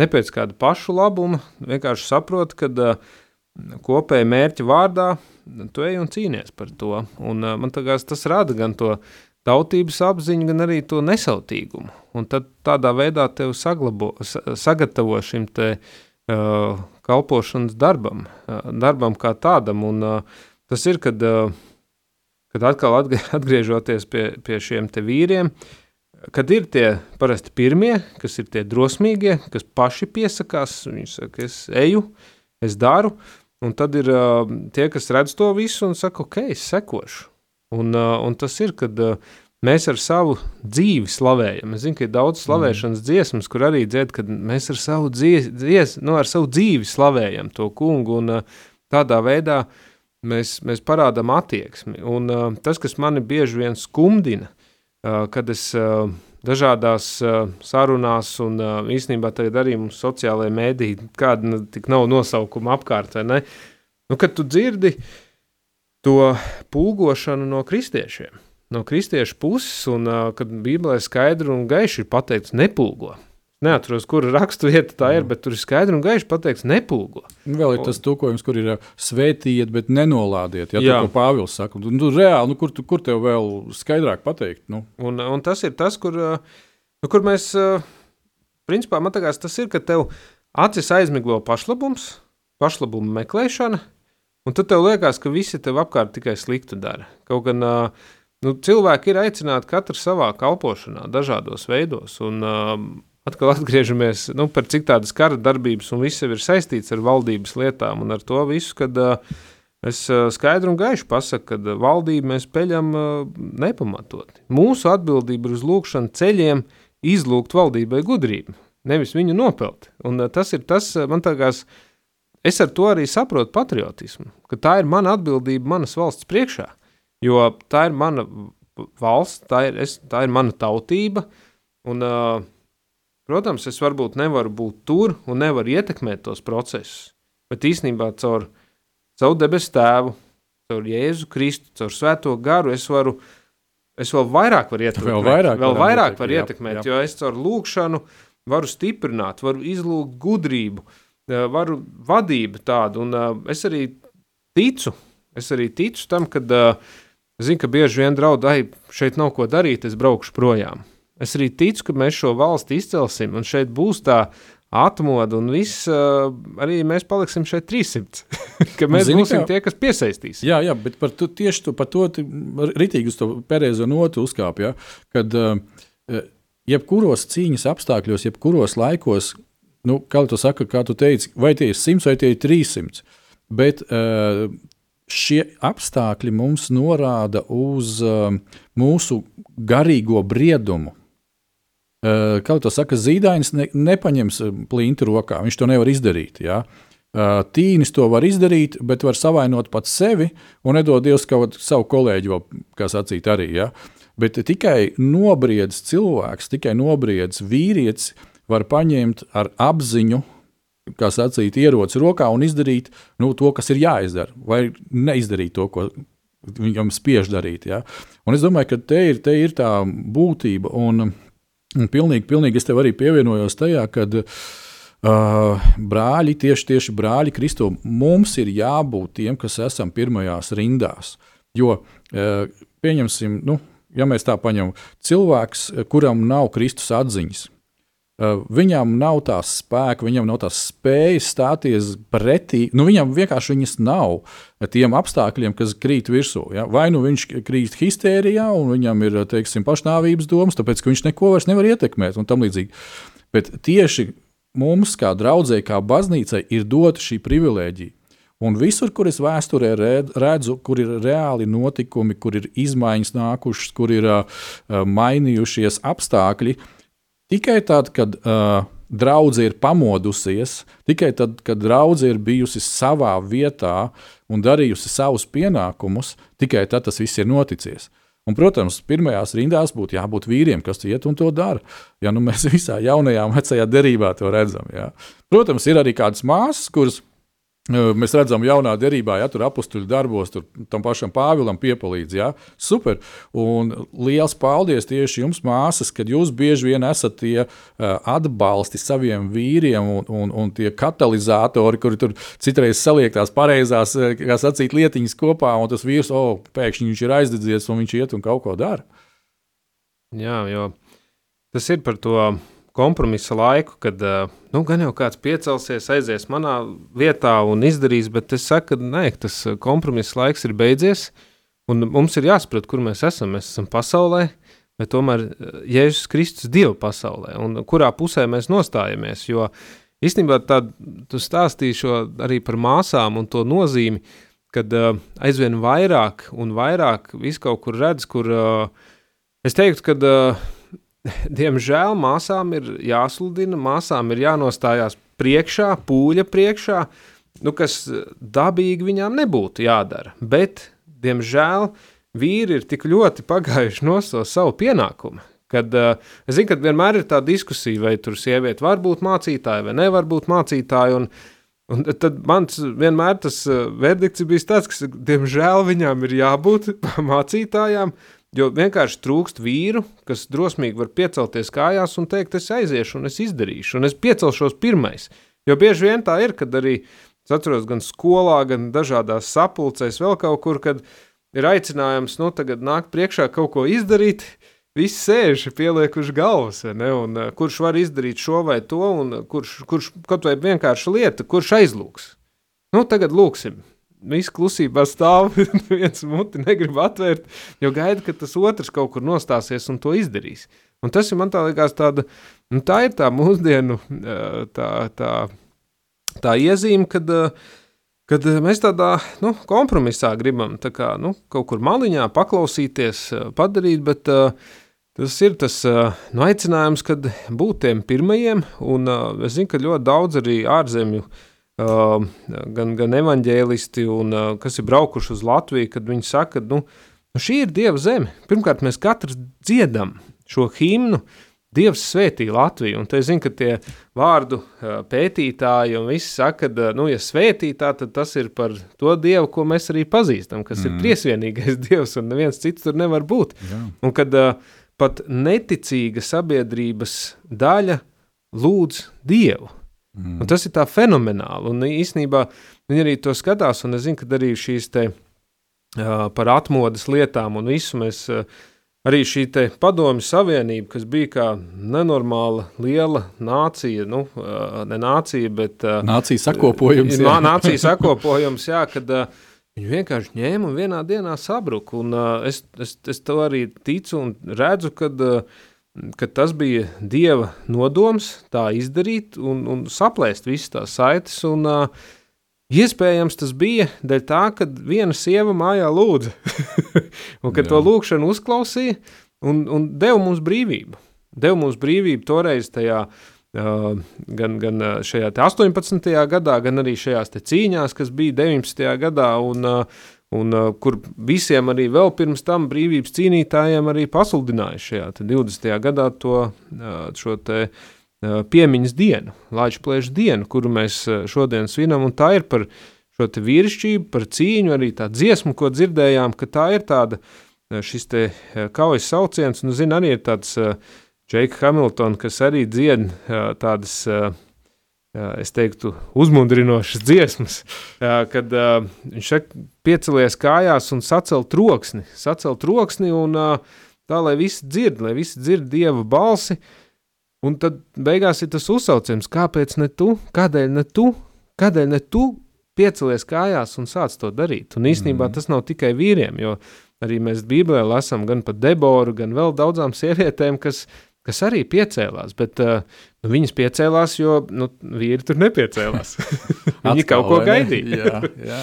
ne pēc kāda pašu labuma. Vienkārši saproti, ka uh, kopēja mērķa vārdā tu ej un cīnies par to. Un, uh, man liekas, tas rada gan to tautības apziņu, gan arī to nesautīgumu. Un tad tādā veidā tev saglabo, sagatavo šim te, uh, kalpošanas darbam, uh, darbam kā tādam. Un, uh, Tas ir, kad uh, kad atkal atgrie- atgriežoties pie, pie šiem vīriem, kad ir tie parasti pirmie, kas ir tie drosmīgie, kas paši piesakās, viņi saka, es eju, es daru, un tad ir uh, tie, kas redz to visu un saka, ok, es sekošu. Un, uh, un tas ir, kad uh, mēs ar savu dzīvi slavējam. Es zinu, ka ir daudz slavēšanas dziesmas, kur arī dzied, kad mēs ar savu, dzies, dzies, nu, ar savu dzīvi slavējam to kungu, un uh, tādā veidā mēs, mēs parādām attieksmi. Un uh, tas, kas mani bieži vien skumdina, uh, kad es uh, dažādās uh, sarunās, un uh, īstenībā tagad arī mums sociālajā mēdī, kāda tik nav nosaukuma apkārt, vai ne? Nu, kad tu dzirdi to pulgošanu no kristiešiem, no kristiešu puses, un uh, kad Bībelē skaidri un gaiši ir pateikts nepulgo. Neatceros, kura rakstu vieta tā ir, bet tur ir skaidri un gaiši pateikts nepulgo. Nu, Vēl ir tas tulkojums, kur ir svētījiet, bet nenolādiet. Ja, Jā. tā, Pāvils saka, nu, nu, reāli, nu, kur, tu- kur tev vēl skaidrāk pateikt? Nu, Un, un tas ir tas, kur, nu, kur mēs, principā, man liekas, tas ir, ka tev acis aizmiglo pašlabums, pašlabuma meklēšana, un tad tev liekas, ka visi tev apkārt tikai sliktu dara. Kaut gan nu, cilvēki ir aicināti katrs savā kalpošanā, dažādos veidos. Un, atkal atgriežamies nu, par cik tādas kara darbības, un viss ir saistīts ar valdības lietām un ar to visu, kad uh, es uh, skaidri un gaiši pasaku, ka uh, valdību mēs peļam nepamatoti. Mūsu atbildība ir uz lūkšanu ceļiem izlūgt valdībai gudrību, nevis viņu nopelt. Un tas ir tas, man liekas, es ar to arī saprotu patriotismu, ka tā ir mana atbildība manas valsts priekšā, jo tā ir mana valsts, tā ir, es, tā ir mana tautība, un, uh, protams, es varbūt nevaru būt tur un nevaru ietekmēt tos procesus, bet īstenībā caur savu debesu tēvu, caur Jēzu Kristu, caur Svēto garu es varu, es vēl vairāk varu ietekmēt, Vēl vairāk vēl vairāk ietekmēt, varu jā, ietekmēt, jā. jo es caur lūkšanu varu stiprināt, varu izlūgt gudrību, varu vadību tādu, un es arī ticu, es arī ticu tam, kad zinu, ka bieži vien draud, ai, šeit nav ko darīt, es braukšu projām. Es arī ticu, ka mēs šo valsti izcelsim, un šeit būs tā atmoda, un viss, uh, arī mēs paliksim šeit 300. ka mēs Zini, būsim kā- tie, kas piesaistīs. Jā, jā, bet par to, tieši to, par to ritīgi uz to pareizo notu uzkāpja. Kad uh, jebkuros cīņas apstākļos, jebkuros laikos, nu, kā tu saki, kā tu teici, vai tie ir 100 vai tie ir 300, bet uh, šie apstākļi mums norāda uz uh, mūsu garīgo briedumu. Uh, Kā jau saka, zīdainis ne, nepaņems uh, plintu rokā. Viņš to nevar izdarīt. Ja? Uh, Tīnis to var izdarīt, bet var savainot pats sevi un nedod Dievs kaut savu kolēģi, vēl, kā sacīt, arī. Ja? Bet tikai nobriedzis cilvēks, tikai nobriedzis vīrietis var paņemt ar apziņu, kā sacīt, ieroci rokā un izdarīt nu, to, kas ir jāizdara, vai neizdarīt to, ko viņam spiež darīt. Ja? Un es domāju, ka te ir, te ir tā būtība. Un, Un pilnīgi, pilnīgi es tev arī pievienojos tajā, ka uh, brāļi, tieši, tieši brāļi Kristo, mums ir jābūt tiem, kas esam pirmajās rindās. Jo, uh, pieņemsim, nu, ja mēs tā paņemam, cilvēks, kuram nav Kristus atziņas, viņam nav tās spēka, viņam nav tās spējas stāties pretī. Nu, viņam vienkārši viņas nav tiem apstākļiem, kas krīt virsū. Ja? Vai nu viņš krīt histērijā, un viņam ir teiksim, pašnāvības domas, tāpēc ka viņš neko vairs nevar ietekmēt un tam līdzīgi. Bet tieši mums, kā draudzēji, kā baznīcai, ir dota šī privilēģija. Un visur, kur es vēsturē red- redzu, kur ir reāli notikumi, kur ir izmaiņas nākušas, kur ir uh, uh, mainījušies apstākļi, tikai tad, kad uh, draudzene ir pamodusies, tikai tad, kad draudzene ir bijusi savā vietā un darījusi savus pienākumus, tikai tad tas viss ir noticis. Un, protams, pirmajās rindās būtu jābūt vīriem, kas iet un to dara. Ja nu mēs visā jaunajā un vecajā derībā to redzam. Jā. Protams, ir arī kādas māsas, kuras Mēs redzam, jaunā derībā, ja tur apakstuļu darbos, tur tam pašam Pāvilam piepalīdz. Ja? Super. Un liels paldies tieši jums, māsas, kad jūs bieži vien esat tie atbalsti saviem vīriem un, un, un tie katalizatori, kuri tur citreiz saliek tās pareizās, kā sacīt, lietiņas kopā, un tas vīrs, oh, pēkšņi viņš ir aizdedzies un viņš iet un kaut ko dara. Jā, jo tas ir par to kompromisa laiku, kad uh, nu, gan jau kāds piecelsies, aizies manā vietā un izdarīs, bet es saku, ka nē, tas uh, kompromisa laiks ir beidzies. Un mums ir jāsaprot, kur mēs esam. Mēs esam pasaulē, bet tomēr eh, Jēzus Kristus Dieva pasaulē, un kurā pusē mēs nostājamies. Jo īstenībā tād, tu stāstīji šo arī par māsām un to nozīmi, kad uh, aizvien vairāk un vairāk visu kaut kur redz, kur uh, es teiktu, ka uh, diemžēl māsām ir jāsludina, māsām ir jānostājās priekšā, pūļa priekšā, nu, kas dabīgi viņām nebūtu jādara. Bet, diemžēl, vīri ir tik ļoti pagājuši no savu pienākumu. Kad, uh, es zinu, ka vienmēr ir tā diskusija, vai tur sieviete var būt mācītāja vai nevar būt mācītāja. Un, un tad mans vienmēr tas uh, verdikts bija tāds, ka, diemžēl, viņām ir jābūt mācītājām, Jo vienkārši trūkst vīru, kas drosmīgi var piecelties kājās un teikt, es aiziešu un es izdarīšu, un es piecelšos pirmais. Jo bieži vien tā ir, kad arī es atceros gan skolā, gan dažādās sapulcēs, vēl kaut kur, kad ir aicinājums, nu, tagad nākt priekšā kaut ko izdarīt. Visi sēž, pieliekuši galvas, ne, un uh, kurš var izdarīt šo vai to, un kurš, kurš kaut vai vienkārši lieta, kurš aizlūks. Nu, tagad lūksim, Viss klusībā stāv, viens muti negrib atvērt, jo gaida, ka tas otrs kaut kur nostāsies un to izdarīs. Un tas ir man tā liekas tāda, nu tā ir tā mūsdienu tā, tā, tā iezīme, kad, kad mēs tādā nu, kompromisā gribam tā kā, nu, kaut kur maliņā paklausīties, padarīt, bet tas ir tas nu, aicinājums, kad būt tiem pirmajiem, un es zinu, ka ļoti daudz arī ārzemju uh, gan, gan evaņģēlisti, un, kas ir braukuši uz Latviju, kad viņi saka, nu, nu šī ir Dieva zeme. Pirmkārt, mēs katrs dziedam šo himnu, Dievs svētīja Latviju, un te zinu, ka tie vārdu pētītāji un visi saka, ka, nu, ja svētītā, tad tas ir par to Dievu, ko mēs arī pazīstam, kas mm. ir triesvienīgais Dievs, un neviens cits tur nevar būt. Jā. Un kad pat neticīga sabiedrības daļa lūdz Dievu, Mm. Un tas ir tā fenomenāli. Un īsnībā viņi arī to skatās, un es zinu, ka arī šīs te uh, par atmodas lietām un visu mēs. Uh, Arī šī padomju savienība, kas bija kā nenormāla liela nācija, nu, ne nācija, bet. Nācija sakopojums. Jā, nācija sakopojums, jā, kad uh, viņi vienkārši ņēma un vienā dienā sabruka. Un uh, es, es, es to arī ticu un redzu, kad uh, ka tas bija Dieva nodoms tā izdarīt un, un saplēst visas tās saites. Un, uh, iespējams, tas bija dēļ tā, ka viena sieva mājā lūdza, un ka Jā. to lūgšanu uzklausīja un, un deva mums brīvību. Deva mums brīvību toreiz tajā Uh, gan, gan šajā 18. gadā, gan arī šajās cīņās, kas bija 19. gadā. Un, uh, Un, uh, kur visiem arī vēl pirms tam brīvības cīnītājiem arī pasludināja šajā 20. gadā to uh, šo te, uh, piemiņas dienu, Latvijas dienu, kuru mēs uh, šodien svinam, un tā ir par šo te vīrišķību, par cīņu, arī tā dziesmu, ko dzirdējām, ka tā ir tāda uh, šis te uh, kaujas sauciens, un, zin, arī ir tāds Džeika Hamilton, kas arī dzied tādas es teiktu, uzmundrinošas dziesmas, kad viņš piecelies kājās un sacēl troksni, sacēl troksni un tā, lai visi dzird, lai visi dzird Dieva balsi, un tad beigās ir tas uzsauciens, kāpēc ne tu, kādēļ ne tu, kādēļ ne tu piecelies kājās un sāc to darīt. Un īstenībā mm. tas nav tikai vīriem, jo arī mēs Bībelē lasām gan par Deboru, gan vēl daudzām sievietēm, kas kas arī piecēlās, bet uh, nu, viņas piecēlās, jo nu, vīri tur nepiecēlās. Viņi kaut ko gaidīja. jā, jā.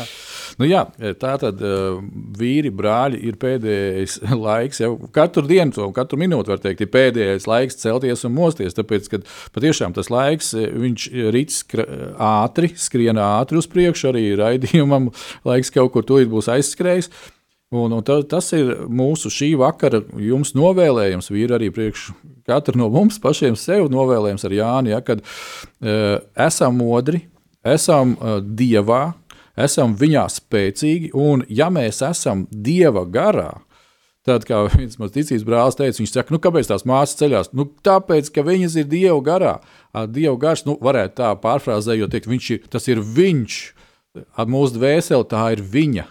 Nu, jā, tā tad uh, vīri, brāļi ir pēdējais laiks. Jau katru dienu, to katru minūti var teikt, ir pēdējais laiks celties un mosties. Tāpēc, ka patiešām tas laiks, viņš rīts ātri, skrien ātri uz priekšu, arī raidījumam laiks kaut kur tūlīt būs aizskrējis. Un, un ta, tas ir mūsu šī vakara jums novēlējums, vīri, arī priekš katra no mums pašiem sev novēlējums ar Jāni, ja, kad uh, esam modri, esam uh, dievā, esam viņā spēcīgi, un ja mēs esam dieva garā, Tad, kā viens mans ticības brālis teica, viņš saka, nu, kāpēc tās māsas ceļās? Nu, tāpēc, ka viņas ir Dieva garā. Dieva gars, nu, varētu tā pārfrāzējot, teikt, viņš ir, tas ir viņš, Ar mūsu dvēseli tā ir viņa.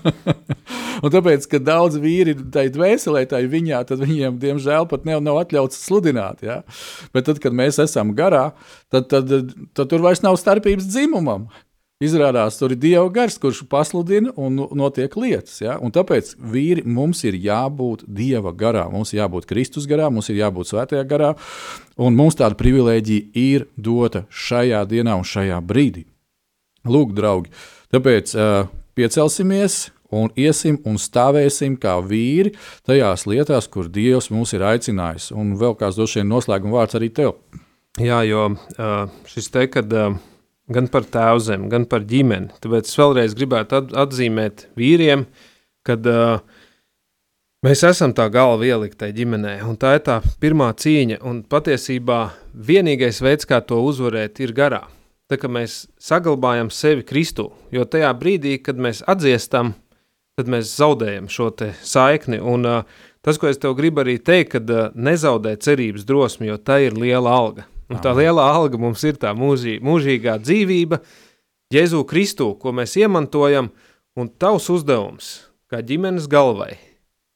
un tāpēc, ka daudz vīri ir tajā dvēselē, ir viņā, tad viņiem, diemžēl, pat nav, nav atļauts sludināt. Ja? Bet tad, kad mēs esam garā, tad, tad, tad, tad tur vairs nav starpības dzimumam. Izrādās, tur ir Dieva gars, kurš pasludina un notiek lietas. Ja? Un tāpēc vīri mums ir jābūt Dieva garā, mums ir jābūt Kristus garā, mums ir jābūt Svētajā garā. Un mums tāda privilēģija ir dota šajā dienā un šajā brīdī. Lūk, draugi, tāpēc uh, piecelsimies un iesim un stāvēsim kā vīri tajās lietās, kur Dievs mūs ir aicinājis. Un vēl kāds droši vien noslēguma vārds arī tev. Jā, jo uh, šis te, kad uh, gan par tēvzem, gan par ģimeni, tāpēc es vēlreiz gribētu at atzīmēt vīriem, kad uh, mēs esam tā galva ieliktai ģimenē, un tā ir tā pirmā cīņa, un patiesībā vienīgais veids, kā to uzvarēt, ir garā. Tā kā mēs saglabājam sevi Kristū, jo tajā brīdī, kad mēs atdziestam, tad mēs zaudējam šo saikni, un uh, tas, ko es tev gribu arī teikt, kad uh, nezaudē cerības drosmi, jo tā ir liela alga. Un tā lielā alga mums ir tā mūžī, mūžīgā dzīvība, Jēzu Kristu, ko mēs iemantojam, un tavs uzdevums, kā ģimenes galvai.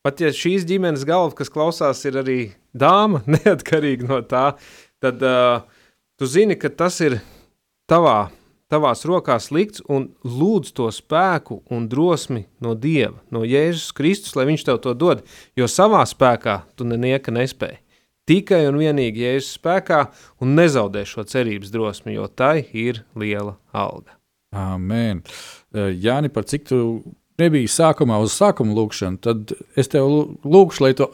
Pat ja šīs ģimenes galva, kas klausās, ir arī dāma, neatkarīgi no tā, tad uh, tu zini, ka tas ir tavā, tavās rokās likts un lūdz to spēku un drosmi no Dieva, no Jēzus Kristus, lai viņš tev to dod, jo savā spēkā tu nenieka nespēji tikai un vienīgi Jēzus spēkā un nezaudē šo cerības drosmi, jo tai ir liela alga. Amen. Jāni, par cik tu nebija sākumā uz sākuma lūkšanu, tad es tev lūgšu, lai tu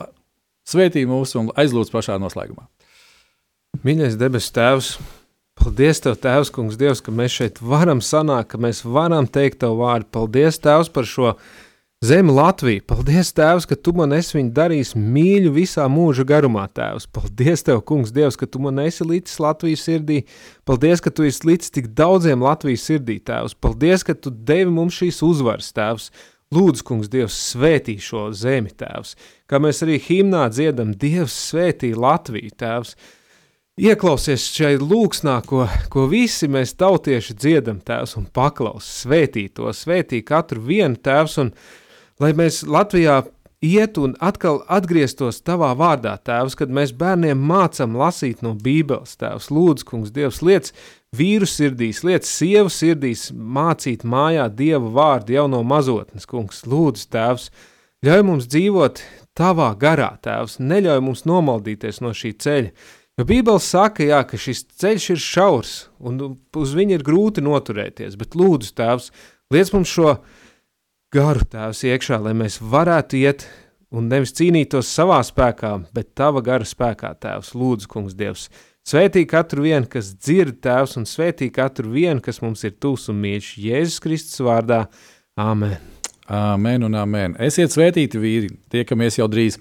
svētī mūs un aizlūdz pašā noslēgumā. Mīļais debesu Tēvs, paldies Tev, Tēvs, Kungs, Dievs, ka mēs šeit varam sanākt, ka mēs varam teikt Tev vārdu. Paldies, Tēvs, par šo zemi Latviju. Paldies, Tēvs, ka Tu man esi viņu darījis mīļu visā mūža garumā, Tēvs. Paldies Tev, Kungs, Dievs, ka Tu man esi līdz Latvijas sirdī. Paldies, ka Tu esi līdz tik daudziem Latvijas sirdī, Tēvs. Paldies, ka Tu devi mums šīs uzvaras, Tēvs. Lūdzu, kungs, Dievs, svētī šo zemi, Tēvs. Kā mēs arī himnā dziedam, Dievs svētī Latviju, Tēvs. Ieklausies šai lūksnā, ko, ko visi mēs tautieši dziedam, Tēvs, un paklaus, svētī to, svētī katru vienu, Tēvs, un lai mēs Latvijā iet un atkal atgrieztos tavā vārdā, Tēvs, kad mēs bērniem mācam lasīt no Bībeles, Tēvs, lūdzu, kungs, Dievs, liec vīru sirdīs, liec sievu sirdīs mācīt mājā Dieva vārdu jau no mazotnes, kungs, lūdzu, Tēvs, ļauj mums dzīvot tavā garā, Tēvs, neļauj mums nomaldīties no šī ceļa, Jo Bībele saka, jā, ka šis ceļš ir šaurs un uz viņu ir grūti noturēties, bet lūdzu, Tēvs, liec mums šo garu Tēvs iekšā, lai mēs varētu iet un nevis cīnītos savā spēkā, bet Tava gara spēkā, Tēvs, lūdzu, Kungs, Dievs. Svētī katru vienu, kas dzird Tēvs, un svētī katru vienu, kas mums ir tūs un mīļš, Jēzus Kristus vārdā. Āmen! Amen un amen. Esiet svētīti, vīri! Tiekamies jau drīz!